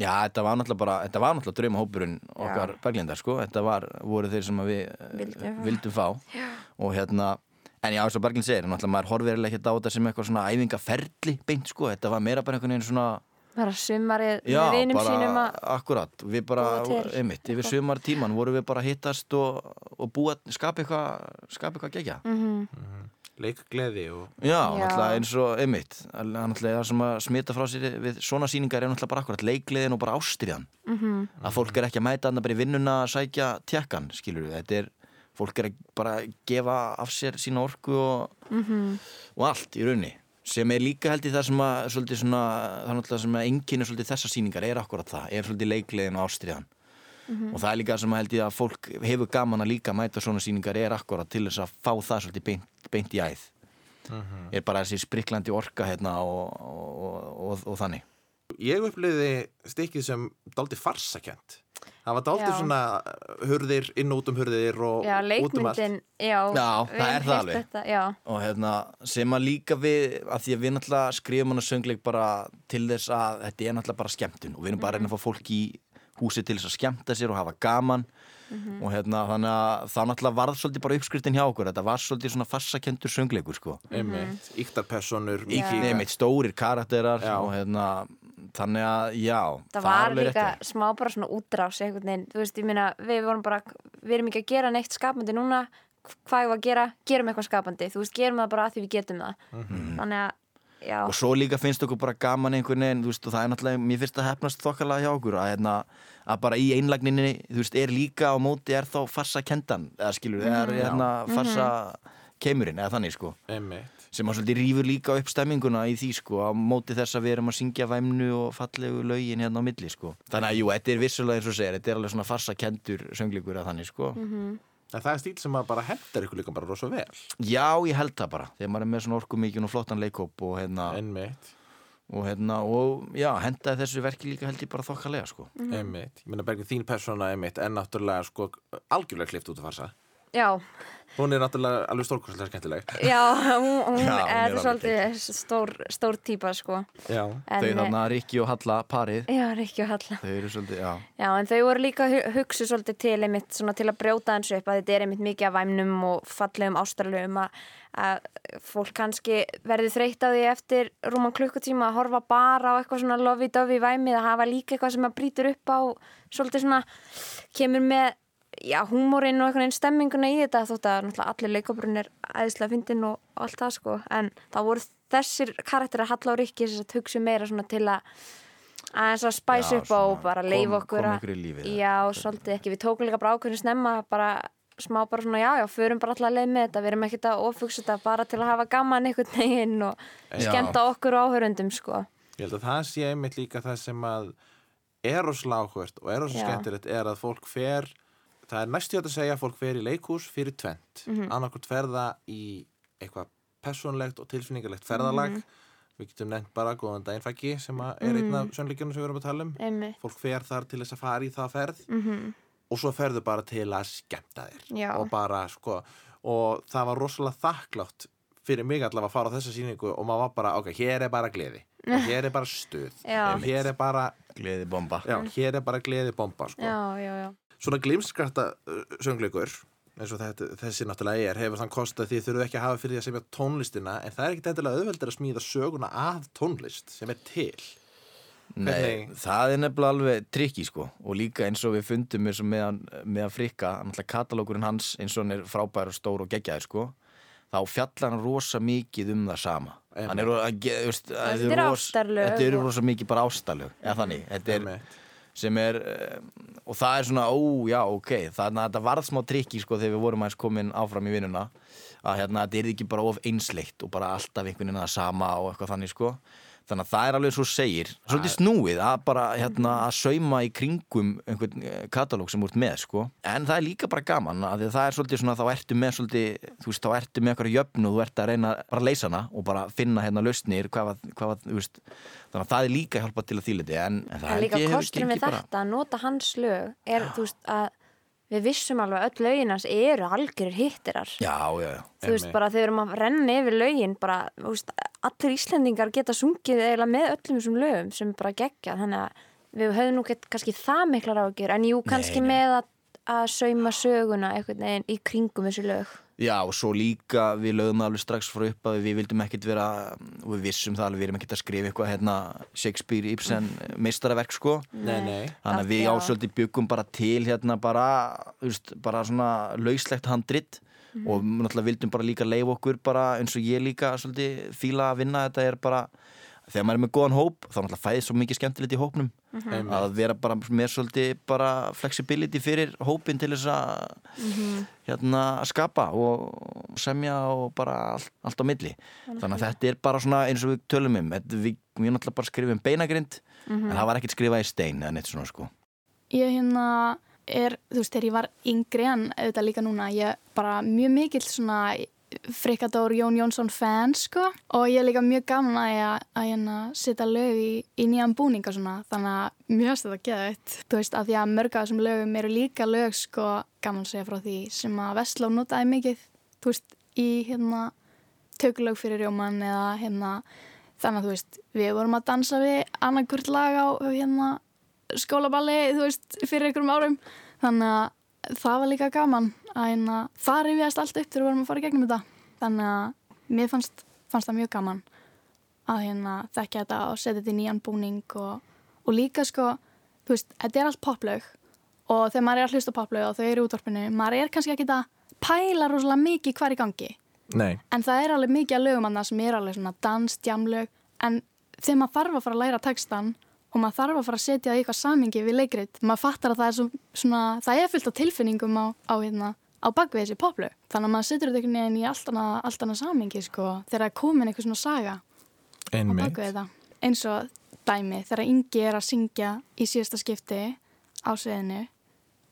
Já, þetta var náttúrulega bara, þetta var náttúrulega draumahópurinn okkar berglindar, sko, þetta var, voru þeir sem að við eh, Vildum fá. Já. og hérna, en já, eins og Berglind segir, náttúrulega maður horfir eiginlega ekki á þetta sem eitthvað svona æfingaferli beint, sko, þetta var meira bara einhvern veginn svona, bara sumarið já, með vinum bara, sínum að akkurat, við bara, einmitt, yfir sumar tíman vorum við bara að hittast og, og búa, skapa eitthvað, skapa eitthvað gegja. Mhm. Leikgleði og... Já, náttúrulega eins og einmitt. Náttúrulega það sem að smita frá sér við svona sýningar er náttúrulega bara akkurat leikliðin og bara ástriðan Mhm. að fólk er ekki að mæta þarna bara í vinnuna að sækja tjekkan, skilur við þetta er, fólk er að bara að gefa af sér sína orku og, Mhm. og allt í raunni sem er líka held í það sem að svolítið svona, það er náttúrulega sem að enginn svolítið þessar sýningar er akkurat það, er svolítið leikliðin og ástriðan Mhm. og það er líka sem að held ég að fólk hefur gaman að líka mæta svona sýningar er akkurat til þess að fá það svolítið beint, beint í æð er bara þessi spriklandi orka hérna og, og, og, og þannig Ég uppliði stikkið sem daldi farsakent. Það var daldi Já. svona hurðir, inn og út um hurðir og já, út um allt. já, það er það alveg. þetta, já, og hérna sem að líka við að því að við náttúrulega skrifum hana söngleik bara til þess að þetta er náttúrulega bara skemmtun og við erum bara að reyna að fá fólk í húsið til þess að skemmta sér og hafa gaman. Og hérna þannig að það náttúrulega varð svolítið bara uppskriftin hjá okkur. Þetta var svolítið svona fassakendur söngleikur sko. Einmitt, íktarpersonur Einmitt stórir karakterar og hérna þannig að já það var líka smá bara svona útrás einhvern veginn, þú veist, ég meina við vorum bara, við erum ekki að gera neitt skapandi núna, hvað ég var að gera? Gerum eitthvað skapandi, þú veist, gerum það bara að því við getum það, þannig að já, og svo líka finnst okkur bara gaman einhvern veginn þú veist, og það er náttúrulega, mér finnst það hefnast þokkalega hjá okkur að, hérna, að bara í einlagninni þú veist, er líka á móti er þá farsa kendan eða skilur, er Mhm. hérna farsa keimurinn, eða þannig sko Einmitt. sem að svolítið rýfur líka upp stemminguna í því sko, á móti þess að við erum að syngja væmnu og fallegu lögin hérna á milli sko. þannig að jú, þetta er vissulega eins og segir þetta er alveg svona farsa kendur sönglíkur að þannig sko. En það er stíl sem að bara hendar ykkur líka bara rosa vel já, ég held það bara, þegar maður er með svona orku mikið og flottan leikóp og hérna Einmitt og hérna, og já, hendaði þessu verki líka held ég bara þokkalega sko. Einmitt, ég meina Bergin, þín persóna einmitt er náttúrulega sko algjörlega klift út að farsa já, Hún er náttúrulega alveg stórkostlega skemmtileg. Já, hún, (laughs) hún Já, er er svolítið stór, stór típa, sko. Já En, þau þarna Rikki og Halla parið. Já, Rikki og Halla. Þau eru svolítið, já. Já, en þau voru líka hu- hugsuð svolítið til einmitt svona til að brjóta hans upp að þetta er einmitt mikið af væmnum og fallegum ástarlegum að, að fólk kannski verði þreytt á því eftir rúman klukkutíma að horfa bara á eitthvað svona lofi-dofi væmið að hafa líka eitthvað sem að brýtur upp á svolítið svona kemur með já, húmórin og einhvern veginn stemminguna í þetta þótt að náttúrulega allir leikóbrun er æðislega fyndin og allt það sko. En það voru þessir karakterar Halla og Rikki sem sagt hugsu meira svona til að aðeins að spæsa upp á og bara leifa okkur kom að- ykkur í lífið, já, svolítið ekki, við tókum líka bara ákveðinu snemma bara smá bara svona, já, já, förum bara alltaf að leið með þetta. Við erum ekkert að ofugsa þetta bara til að hafa gaman einhvern veginn og Já. skemmta okkur og áhörundum, sko. Ég held að það sé einmitt líka það sem að er rosalega áhvert og er rosalega Já. skemmtilegt er að fólk fer það er næstu að segja að fólk fer í leikhús fyrir tvent, mm Mhm. annarkvort ferða í eitthvað persónlegt og tilfinningalegt ferðalag Mhm. við getum nefnt bara góðan daginn fæki sem að er einn af sönnleikjunum sem við erum að tala um Einmitt. fólk fer þar til þess að fara í það ferð Mhm. og svo ferðu bara til að skemmta þér Já. og bara sko og það var rosalega þakklátt fyrir mig allavega að fara á þessa sýningu og maður var bara, ok, hér er bara gleði (laughs) hér er bara stuð hér er bara gleði bomba já, hér er bara gleði bomba sko. Svona glimskrafta uh, söngleikur eins og þetta, þessi náttúrulega er hefur þann kost að þið þurfum ekki að hafa fyrir því að semja tónlistina en það er ekkit endilega auðveldur að smíða söguna að tónlist sem er til. Nei, Hvernig- það er nefnilega alveg trikki sko og líka eins og við fundum eins og meðan, meðan frikka, náttúrulega katalókurinn hans eins og hann er frábær og stór og geggjaður sko þá fjallar hann rosa mikið um það sama. Hann er, að ge- þú veist, Þetta er ros- ástarlög þetta eru og- rosa mikið bara ástarlög eða þannig, þetta er. Sem er eh, og það er svona, ó já, ok þannig að þetta varð smá trikki sko þegar við vorum aðeins komin áfram í vinnuna að hérna, þetta er ekki bara of einsleitt og bara alltaf einhvern veginn að sama og eitthvað þannig sko þannig að það er alveg svo segir svolítið snúið að bara hérna að sauma í kringum einhvern eh, katalóg sem úr með sko. En það er líka bara gaman að það er svolítið svona þá ertu með svolítið þú veist þá ertu með eitthvað jöfn og þú ert að reyna bara að leysa hana og bara finna hérna lausnir hvað, var- hvað, var, þú veist. Þannig að það er líka hjálpað til að þýliti en, en En held líka kosturinn við bara þetta að nota hans lög er, þú veist, að við vissum alveg öll lögin hans eru algjörir hittirar. Já, já, já þú veist, bara þegar við erum að renna yfir lögin bara, veist, allir Íslendingar geta sungið eiginlega með öllum þessum lögum sem bara gegja, þannig að við höfum nú gett kannski það miklar ágjör en jú, kannski með að, að sauma söguna einhvern veginn í kringum þessu lög Já, og svo líka við lögum alveg strax frá upp að við vildum ekkert vera og við vissum það alveg, við erum ekkert að skrifa eitthvað hérna Shakespeare, Ibsen, meistaraverk sko. Nei, nei. Þannig að við ásöldi byggum bara til hérna bara, þú veist, bara svona lauslegt handrit. Og náttúrulega vildum bara líka leif okkur bara eins og ég líka svolítið fíla að vinna þetta er bara þegar maður er með góðan hóp þá náttúrulega fæðist svo mikið skemmtilegt í hópnum Einmitt. að vera bara með svolítið bara flexibility fyrir hópin til þess að hérna að skapa og semja og bara allt, allt á milli. Þannig að þetta er bara svona eins og við tölum um. Við, við náttúrulega bara skrifum beinagrind en það var ekkert skrifað í stein eða neitt svona sko. Ég hérna er, þú veist, þegar ég var yngri en auðvitað líka núna, ég bara mjög mikill svona Frikadór Jón Jónsson fan, sko. Og ég er líka mjög gaman að ég að hérna setja lög í, í nýjan búninga svona, þannig að mjög stætt að geða eitt þú veist, af því að mörg af þessum lögum eru líka lög, sko, gaman að segja frá því sem að Vestló notaði mikið þú veist, í hérna tökulög fyrir Jóman eða hérna þannig að þú veist, við vorum að dansa við annarkvört lag á hérna skólaballi, þú veist, fyrir einhverjum árum. Þannig að það var líka gaman að hérna, það rifjast allt upp þegar við vorum að fara í gegnum þetta. Þannig að mér fannst, fannst það mjög gaman að hérna þekkja þetta og setja þetta í nýjan búning og, og líka sko, þú veist, þetta er allt poplaug og þegar maður er að hlusta poplaug og þau eru í útvarpinu, maður er kannski ekki að pæla rosalega mikið hver í gangi. Nei, en það er alveg mikið að lögum annað sem er alveg svona dans, djamlög en þegar maður þarf að fara að læra textan og maður þarf að fara að setja í eitthvað samingi við leikrit, maður fattar að það er svo, svona, það er fullt af tilfinningum á, á, hérna, á bakvið þessi poplög þannig að maður setur þetta einhvern veginn í allt annað, allt annað samingi sko, þegar það er komin eitthvað svona saga á einmitt. bakvið þetta. Eins og dæmi, þegar Ingi er að syngja í síðasta skipti á sviðinu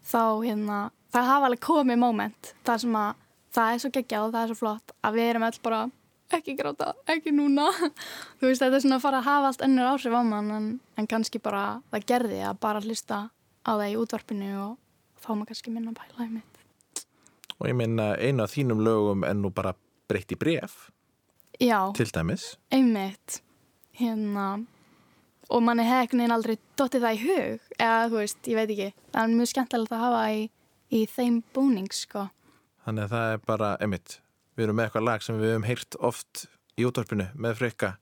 þá hérna, það hafa alveg komið moment þar sem að það er svo geggjað og það er svo flott að við erum öll bara ekki gráta, ekki núna. Þú veist þetta er svona að fara að hafa allt önnur áhrif á mann en, en kannski bara það gerði að bara hlusta á það í útvarpinu og þá maður kannski minna í mitt. Og ég meina einu af þínum lögum er nú bara breytt í bref, Já, til dæmis. einmitt. Hérna og manni veginn aldrei dottið það í hug eða þú veist, ég veit ekki. Það er mjög skemmtilegt að hafa í, í þeim búning sko. Þannig að það er bara, einmitt, við erum með eitthvað lag sem við höfum heyrt oft í útvarpinu með frikka.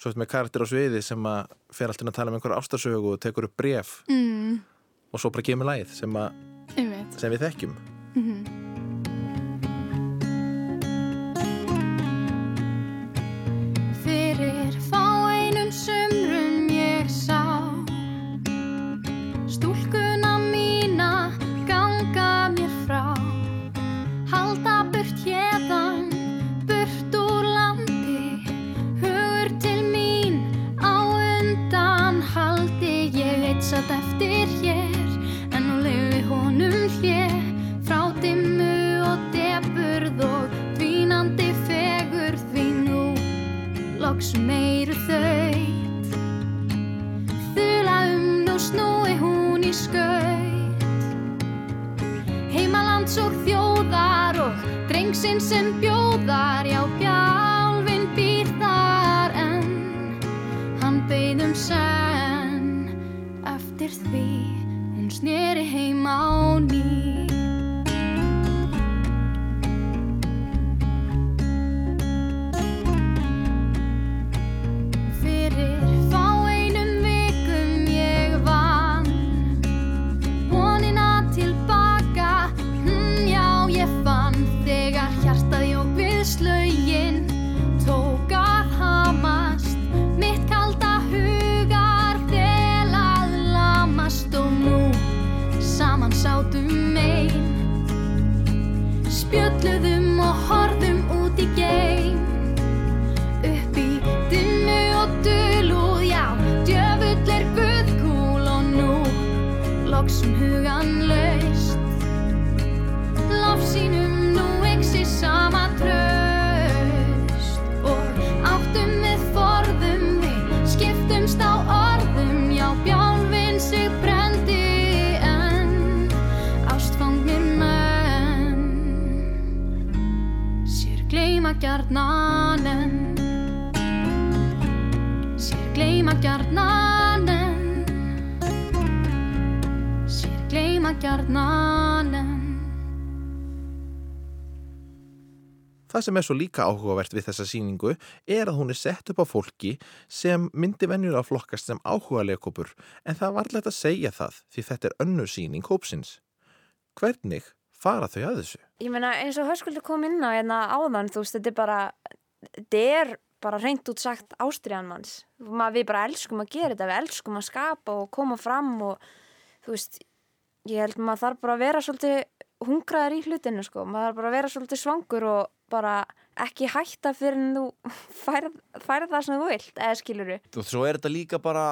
Svo með karakter á sviði sem að fer alltaf að tala um einhverja ástarsögu og tekur upp bref mm, og svo bara kemur lagið sem, sem við þekkjum. mm Fyrir gjarnan en sér gleyma gjarnan gleyma gjarnan en Það sem er svo líka áhugavert við þessa síningu er að hún er sett upp á fólki sem myndi venjulega flokkast sem áhuga leikópur en það var alltaf að segja það því þetta er önnu síning hópsins. Hvernig fara þau að þessu? Ég meina eins og höskuldur kom inn á hérna áðan, þú veist, þetta er bara, þetta er bara reynd út sagt ástriðan manns. Ma, við bara elskum að gera þetta, við elskum að skapa og koma fram og þú veist, ég held maður þarf bara að vera svolítið hungraður í hlutinu sko, maður þarf bara að vera svolítið svangur og bara ekki hætta fyrir en þú (laughs) færð, færð það sem þú vilt, eða skiluru. Og svo er þetta líka bara,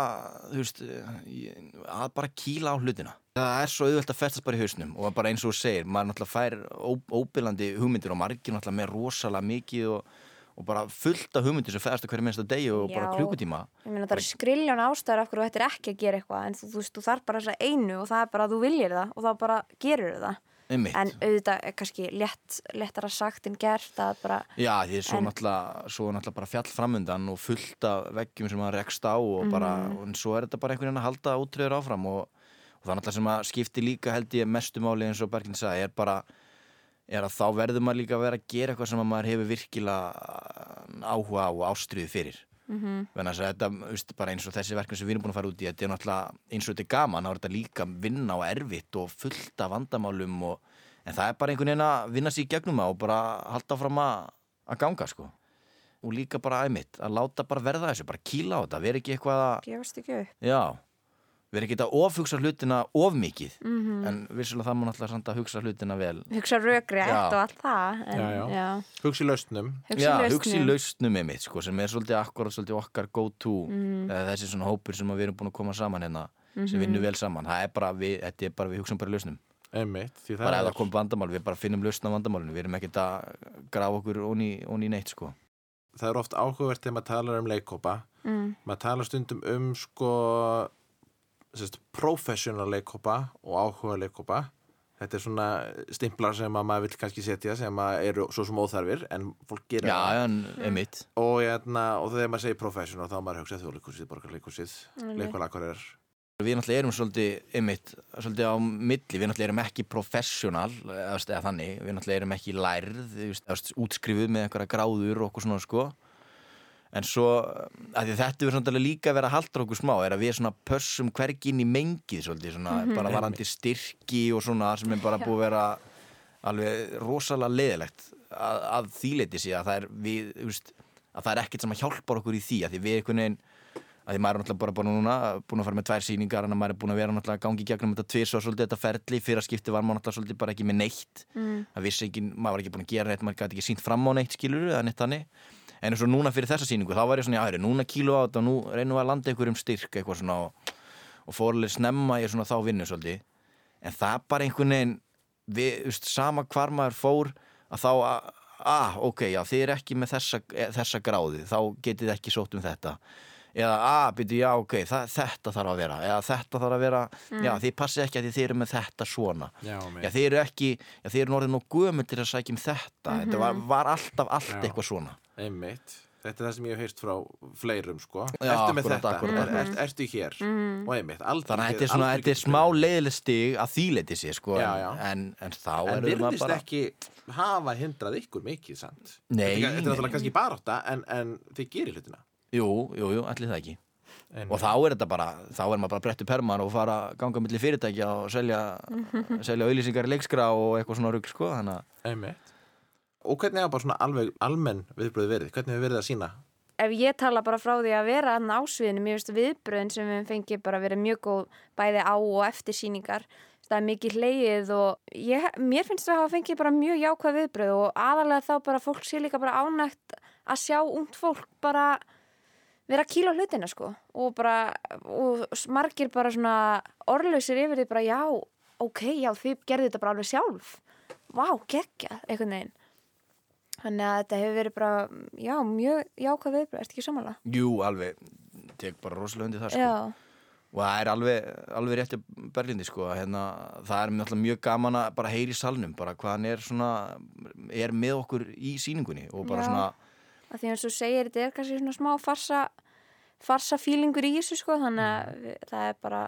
þú veist, ég- að bara kýla á hlutina. Það er svo auðvelt að festast bara í hausnum og bara eins og þú segir, maður náttúrulega fær ó- óbilandi hugmyndir og margir náttúrulega með rosalega mikið og, og bara fullt af hugmyndir sem fæðast á hverju minnsta degi og bara Já. klukkutíma. Ég meina það er skriljón ástæður af hverju þú ættir ekki að gera eitthvað en þú, þú þú þarf bara þess að einu og það er bara að þú viljir það og þá bara gerur það. einmitt. en auðvitað er kannski létt, léttara sagt en gert að bara Já, því svo En- náttúrulega, svo er náttúrulega bara fjall framundan og fullt af veggjum sem maður rekst á og bara, Mhm. en svo er þetta bara einhvern veginn að halda útrýður áfram og, og það er náttúrulega sem að skipti líka held ég mestu máli eins og Berglind sagði, er bara er að þá verður maður líka að vera að gera eitthvað sem að maður hefur virkilega áhuga á og ástriðu fyrir Mhm. Þannig að þetta, veist, bara eins og þessi verkefni sem við erum búin að fara út í, þetta er náttúrulega eins og þetta er gaman, þá er þetta líka vinna og erfitt og fullt af vandamálum og, en það er bara einhvern veginn að vinna sér í gegnum og bara halda fram að, að ganga, sko. Og líka bara æmitt, að láta bara verða þessu, bara kýla á þetta, vera ekki eitthvað að, gefast ekki upp já, vera ekki að ofhugsa hlutina of mikið, Mhm. en vissulega það má náttúrulega hugsa hlutina vel. hugsa rökrétt Já. og allt það. Hugsi lausnum. Í hugsi í lausnum einmitt, sko, sem er svolítið akkurat svolítið okkar go-to, Mhm. eða þessi svona hópur sem að við erum búin að koma saman hérna, sem Mhm. vinnur vel saman, það er bara við, þetta er bara við hugsaum bara í lausnum. Einmitt, því það Bara ef er- það kom vandamál, við bara finnum lausna vandamálinu, við erum ekkert að grafa okkur onni, onni neitt, sko. það er oft áhugavert þegar maður talar um leikkópa Mm. maður talar stundum um sko professional leikkópa og áhuga leikkópa þetta er svona stimplar sem að maður vill kannski setja sem að eru svo sem óþarfir en fólk gerir Já, það. og, hérna, og þegar maður segir professional þá maður borgarleikusið Einmitt. leikvalakur er Við náttúrulega erum svolítið, einmitt, svolítið á milli, við náttúrulega erum ekki professional, eða, þannig, við náttúrulega erum ekki lærð, útskrifuð með einhverja gráður og okkur svona, sko. En svo, að því þetta er svona líka að vera að halda okkur smá, er að við svona pössum hvergi inn í mengið svolítið, svona, Mhm. bara varandi styrki og svona, sem er bara búið að vera alveg rosalega leðilegt að, að þýleiti sig að það er, við, þú veist, að það er ekkert sem að hjálpar okkur í því, að því við einhvern veginn að því maður er náttúrulega bara bara núna búin að fara með tvær síningar en að maður er búin að vera náttúrulega að gangi í gegnum þetta tvís og svolítið þetta ferli fyrir að skipti var maður náttúrulega svolítið bara ekki með neitt Mm. það vissi ekki, maður var ekki búin að gera neitt maður gæti ekki sínt fram á neitt skilur eða neitt þannig en eins og núna fyrir þessa síningu þá var ég svona, já, heyrðu, núna kílu á þetta og nú reynum við að landa ykkur um styrk eitthvað svona og, og fórlega snemma ég svona þá vinnu svolítið en það bara einhvern veginn við, þú veist, sama hvar maður fór að þá að, að ok, já, þið er ekki með þessa, eh, þessa gráði þá getið ekki sótt um þetta eða að, byrju, já, ok, það, þetta þarf að vera eða þetta þarf að vera, Mm. já, þið passið ekki að þið eru með þetta svona Já, já, þið eru ekki, já, þið eru norðið nú gömur til að sækja um þetta Mhm. þetta var, var alltaf allt Já. eitthvað svona einmitt Þetta er það sem ég hef heyrst frá fleirum sko. Já, Ertu með akkurat, þetta, akkurat, er, er, ertu hér Mhm. og einmitt, aldrei þannig að þetta er svona, þetta er smá leiðileg stig að þýleiti sér, sko Já, já. En, en þá En erum við virðist bara ekki hafa hindrað ykkur mikið samt Nei, Þetta er- nei. náttúrulega kannski barátta en, en þið gerir hlutina Jú, jú, jú, allir það ekki Einmitt. Og þá er þetta bara, þá er maður bara brettu permar og fara að ganga milli fyrirtækja og selja, (laughs) selja auðlýsingar í leikskrá og eitthvað svona rugg, sko, þannig að Einmitt. Og hvernig hefur bara svona alveg almenn viðbröð verið? Hvernig hefur verið að sína? ef ég tala bara frá því að vera hann ásviðinu, mér finnst viðbröðin sem við fengið bara verið mjög góð bæði á og eftir síningar það er mikið hleyið og ég, mér finnst það að hafa fengið bara mjög jákvæð viðbröð og aðalega þá bara fólk sé líka bara ánægt að sjá ungt fólk bara vera kýla á hlutina sko og bara, og margir bara svona orðlausir yfir því bara já, ok, já, þið gerðu þetta bara alveg sjálf vá, geggja, einhvern veginn Þannig að þetta hefur verið bara, já, mjög jákvæð viðbröð, ertu ekki samanlega? Jú, alveg, tek bara rosalega undir það, sko Já, Og það er alveg, alveg rétti Berlindi, sko, að hérna, það er náttúrulega mjög gaman að bara heyri salnum, bara hvað hann er svona, er með okkur í síningunni og bara Já. svona, að því og þú segir, þetta er kannski svona smá farsa, farsa fílingur í þessu, sko, þannig Mm. að við- það er bara,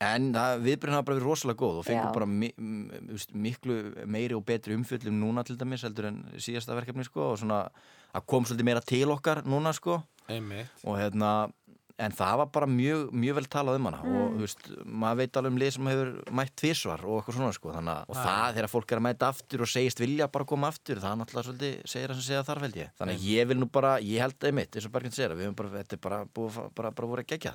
En það viðbrinn hafa bara verið rosalega góð og fengur bara mi miklu meiri og betri umfjöllum núna til dæmis heldur en síðasta verkefni sko og svona að kom svolítið meira til okkar núna sko. Einmitt. og hérna en það var bara mjög, mjög vel talað um hana og Mm. þú veist, maður veit alveg um lið sem hefur mætt tvísvar og eitthvað svona sko þannig að og það þegar fólk er að mæta aftur og segist vilja bara koma aftur, það er náttúrulega svolítið segir það sem segja þarf held ég, þannig að ég vil nú bara ég held einmitt, eins og Berglind segir að við höfum bara, þetta er bara búið, bara, bara voru að gegja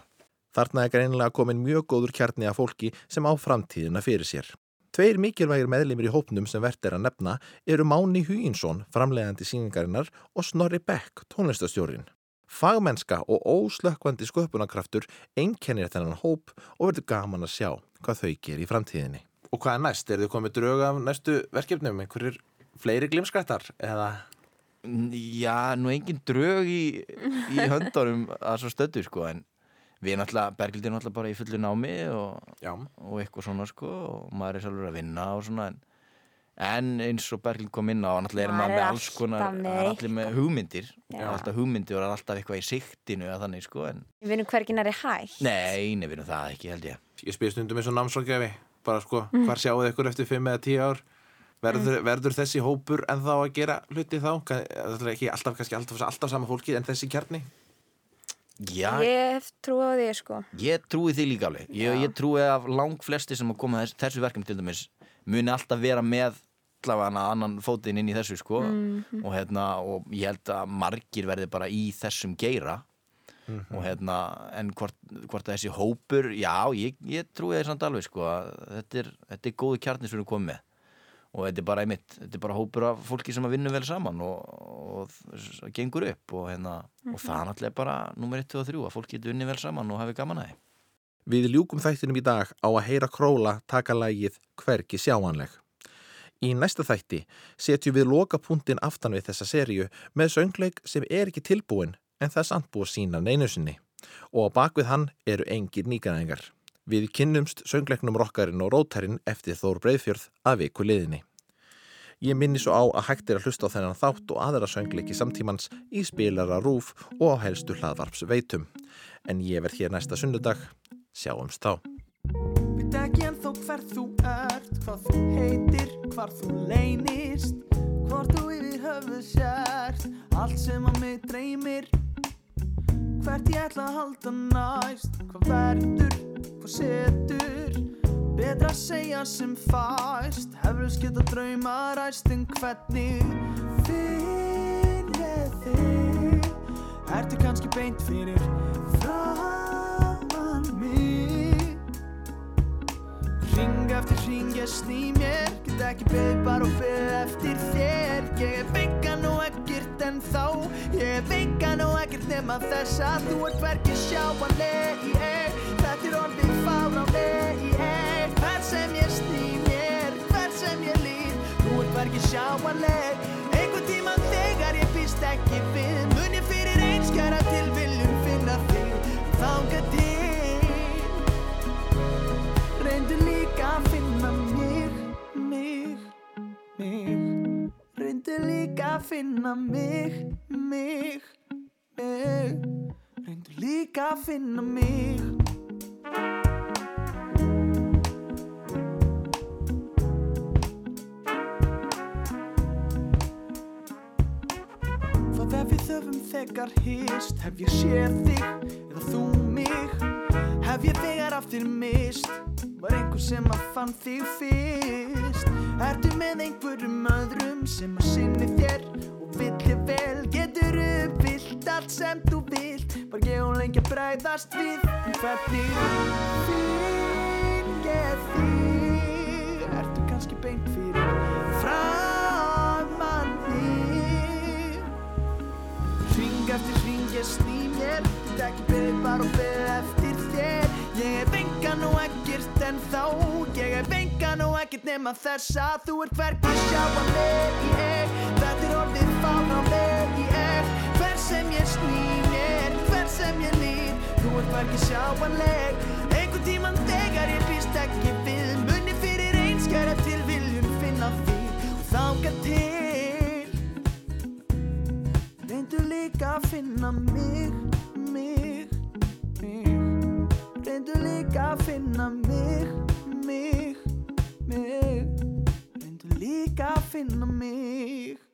Þarna er greinilega komin mjög góður kjarni af fólki sem á framtíðina fyrir sér. Tveir mikilvægir meðlimir í hópnum sem verðt er að nefna eru Máni Huginsson, framleiðandi síningarinnar og Snorri Beck, tónlistastjórin. Fagmennska og óslökkvandi sköpunarkraftur einkennir þennan hóp og verður gaman að sjá hvað þau gerir í framtíðinni. Og hvað er næst? Er þið komið drög af næstu verkefnum? Einhverjir fleiri glimskrættar? Eða... Já, nú engin drög í, í höndarum að svo stöddu sko en við náttúrulega, Bergildi er náttúrulega bara í fullu námi og, og eitthvað svona sko og maður er sjálfur að vinna og svona en En eins og Berglind kom inn á, náttúrulega er Maður með alls konar, allir með hugmyndir, Já. alltaf hugmyndir og alltaf eitthvað í siktinu eða þannig, sko, en Við vinnum hvergi næri hægt. nei, nei, við erum það ekki, held ég. Ég spyr stundum eins og námsrákjafi bara sko, Mm. hvar sjáu þið ykkur eftir 5 eða 10 ár verður, verður þessi hópur en þá að gera hluti þá það er ekki alltaf, alltaf, alltaf sama fólki en þessi kjarni Já, Ég hef trú á því, sko. Ég trúi því líka alveg. Ég, ég trúi að lang flesti sem að koma þess, þessu verkefni til dæmis muni alltaf vera með allavega annan fótinn inn í þessu sko Mhm. og, hérna, og ég held að margir verði bara í þessum geira og hérna en hvort, hvort að þessi hópur já, ég, ég trúi það samt alveg sko að þetta er, þetta er góðu kjarni sem við erum komið með og þetta er bara einmitt, þetta er bara hópur af fólki sem að vinna vel saman og, og, og gengur upp og, hérna, og það er náttúrulega bara nummer 1 og 3 að fólk getur unni vel saman og hafi gaman að því Við ljúkum þættinum í dag á að heyra króla taka lagið hverki sjáanleg. Í næsta þætti setjum við lokapunktin aftan við þessa seríu með söngleik sem er ekki tilbúin en það er samt búið að sína neinu sinni. Og á bakvið hann eru engir nýgræðingar. Við kynnumst söngleiknum rockarinn og rótarinn eftir Þór Breiðfjörð að viku liðinni. Ég minni svo á að hægt er að hlusta á þennan þátt og aðra söngleiki samtímans í spilara rúf og á helstu hlaðvarps veitum. En ég verð hér næsta sunnudag. Sjáumst þá. Veit ekki ennþá hver þú ert, hvað þú heitir, hvar þú leynist Hvort þú yfir höfuð sért, allt sem að mig dreymir Hvert ég ætla að halda næst, hvað verður, hvað setur? Betra að segja sem fæst, hefðis geta drauma ræst en hvernig Finn ég þig, ertu kannski beint fyrir framann mig? Ring eftir ring ég sný mér Get ekki beðið bara og beðið eftir þér. Ég er veikan og ekkert en þá Ég er veikan og ekkert nema þess að Þú ert hverki sjáanleg. Ég Þetta er orðið fáránleg ég Hver sem ég sný mér Hver sem ég líð Þú ert hverki sjáanleg. Einhvern tíman þegar ég býst ekki við Mun ég fyrir einskjara tilviljun finna þig. Þanga til mig. Reyndu líka að finna mig, mig, mig. Reyndu líka að finna mig. Hvað ef við höfum þegar hist Hef ég séð þig eða þú mig. Hef ég þegar aftur mist Var einhver sem að fann þig fyrst. Ertu með einhverjum öðrum sem að sinni þér? Og vill ég vel Getur uppfyllt allt sem þú vilt. Var ég og lengi að bræðast við? Hvernig finn ég þig Ertu kannski beint fyrir framann mig Ring eftir ring ég sný mér. Get ekki beðið bara og beðið eftir Ég er og ekkert en þá Ég er vengan og ekkert nema þess að Þú ert hvergi sjáanleg ég Þetta er orðið fáránleg ég Hver sem ég sný mér Hver sem ég líð Þú ert hvergi sjáanleg. Einhvern tíman þegar ég býst ekki við Munni fyrir einskjara til viljun finna þig Og þáka til Reyndu líka að finna mig, mig Reyndu líka að finna mig, mig, mig. Reyndu líka að finna mig